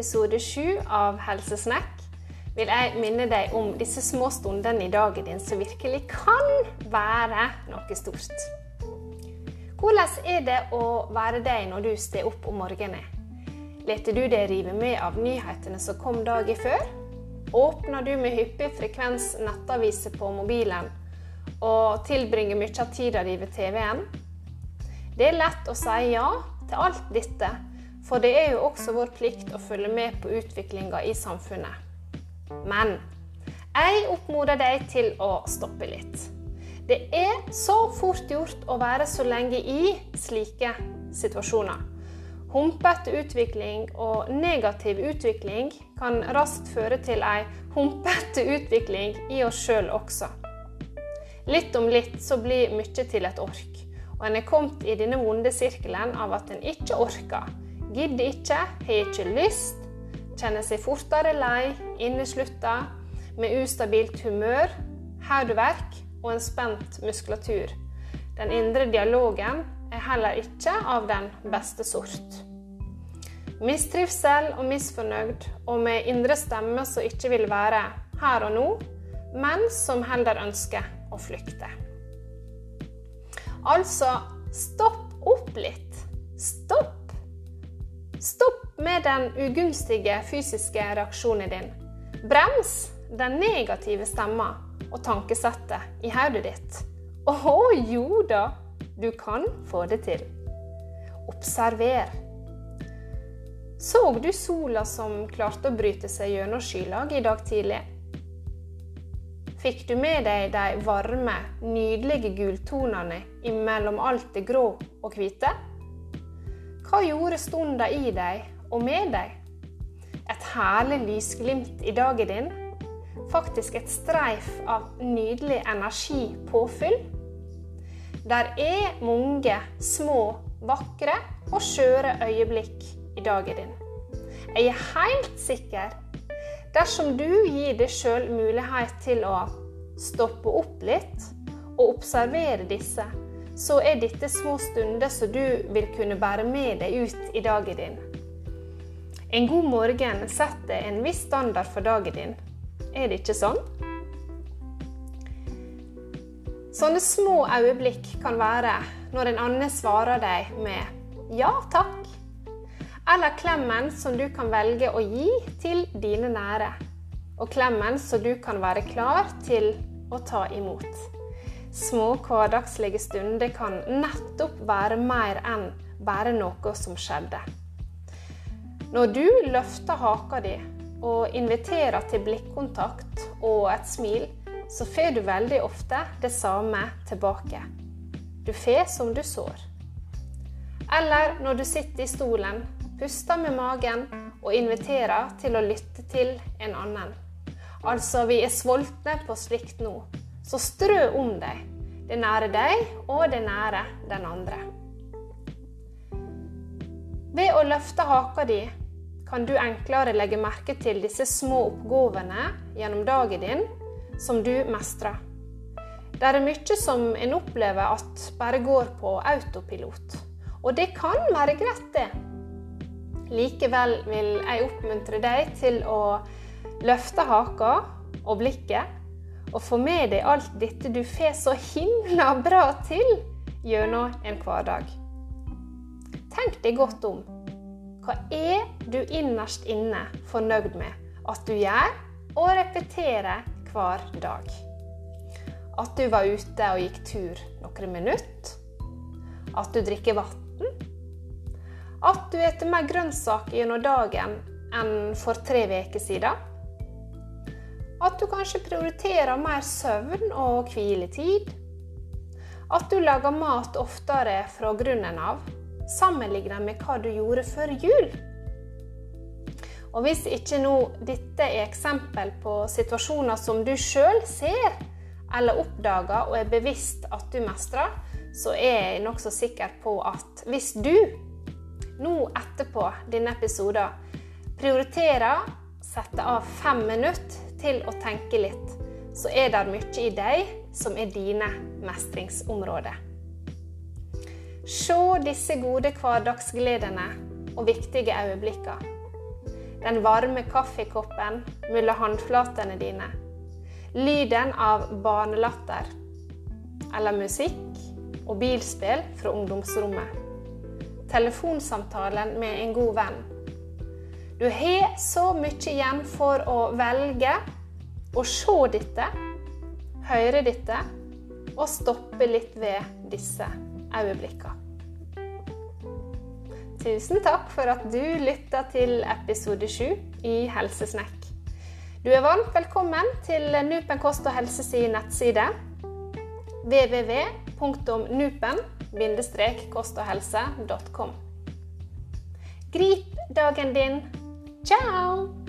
episode sju av Helsesnekk vil jeg minne deg om disse små stundene i dagen din som virkelig kan være noe stort. Hvordan er det å være deg når du står opp om morgenen? Leter du deg rive med av nyhetene som kom dagen før? Åpner du med hyppig frekvens nettaviser på mobilen og tilbringer mye av tida di ved TV-en? Det er lett å si ja til alt dette, for det er jo også vår plikt å følge med på utviklinga i samfunnet. Men jeg oppmoder deg til å stoppe litt. Det er så fort gjort å være så lenge i slike situasjoner. Humpete utvikling og negativ utvikling kan raskt føre til ei humpete utvikling i oss sjøl også. Litt om litt så blir mye til et ork, og en er kommet i denne vonde sirkelen av at en ikke orker, gidder ikke, har ikke lyst, kjenner seg fortere lei, inneslutta, med ustabilt humør, hodeverk og en spent muskulatur. Den indre dialogen er heller ikke av den beste sort. Mistrivsel og misfornøyd, og med indre stemme som ikke vil være her og nå, men som heller ønsker å flykte. Altså, stopp opp litt. Stopp. Stopp med den ugunstige fysiske reaksjonen din. Brems den negative stemma og tankesettet i hodet ditt. Å jo da, du kan få det til. Observer. Så du sola som klarte å bryte seg gjennom skylag i dag tidlig? Fikk du med deg de varme, nydelige gultonene imellom alt det grå og hvite? Hva gjorde stunda i deg og med deg? Et herlig lysglimt i dagen din? Faktisk et streif av nydelig energipåfyll? Der er mange små, vakre og skjøre øyeblikk i dagen din. Jeg er helt sikker Dersom du gir deg sjøl mulighet til å stoppe opp litt og observere disse, så er dette små stunder som du vil kunne bære med deg ut i dagen din. En god morgen setter en viss standard for dagen din. Er det ikke sånn? Sånne små øyeblikk kan være når en annen svarer deg med 'ja takk' eller klemmen som du kan velge å gi til dine nære. Og klemmen som du kan være klar til å ta imot. Små hverdagslige stunder kan nettopp være mer enn bare noe som skjedde. Når du løfter haka di og inviterer til blikkontakt og et smil, så får du veldig ofte det samme tilbake. Du får som du sår. Eller når du sitter i stolen puster med magen og inviterer til å lytte til en annen. Altså, vi er sultne på slikt nå, så strø om deg. Det nære deg, og det nære den andre. Ved å løfte haka di kan du enklere legge merke til disse små oppgavene gjennom dagen din som du mestrer. Det er mye som en opplever at bare går på autopilot. Og det kan være greit, det. Likevel vil jeg oppmuntre deg til å løfte haka og blikket, og få med deg alt dette du får så himla bra til gjennom en hverdag. Tenk deg godt om. Hva er du innerst inne fornøyd med at du gjør og repeterer hver dag? At du var ute og gikk tur noen minutter? At du drikker vann? At du spiser mer grønnsaker gjennom dagen enn for tre uker siden. At du kanskje prioriterer mer søvn og hviletid. At du lager mat oftere fra grunnen av, sammenlignet med hva du gjorde før jul. Og Hvis ikke nå dette er eksempel på situasjoner som du sjøl ser eller oppdager og er bevisst at du mestrer, så er jeg nokså sikker på at hvis du nå etterpå denne episoden prioriterer, setter av fem minutter til å tenke litt, så er det mye i deg som er dine mestringsområder. Se disse gode hverdagsgledene og viktige øyeblikkene. den varme kaffekoppen mellom håndflatene dine, lyden av barnelatter eller musikk og bilspill fra ungdomsrommet, telefonsamtalen med en god venn. Du har så mye igjen for å velge å se dette, høre dette og stoppe litt ved disse øyeblikkene. Tusen takk for at du lytta til episode 7 i Helsesnekk. Du er varmt velkommen til Nupen kost og helse sin nettside www.nupen-kostoghelse.com. Grip dagen din. Ciao!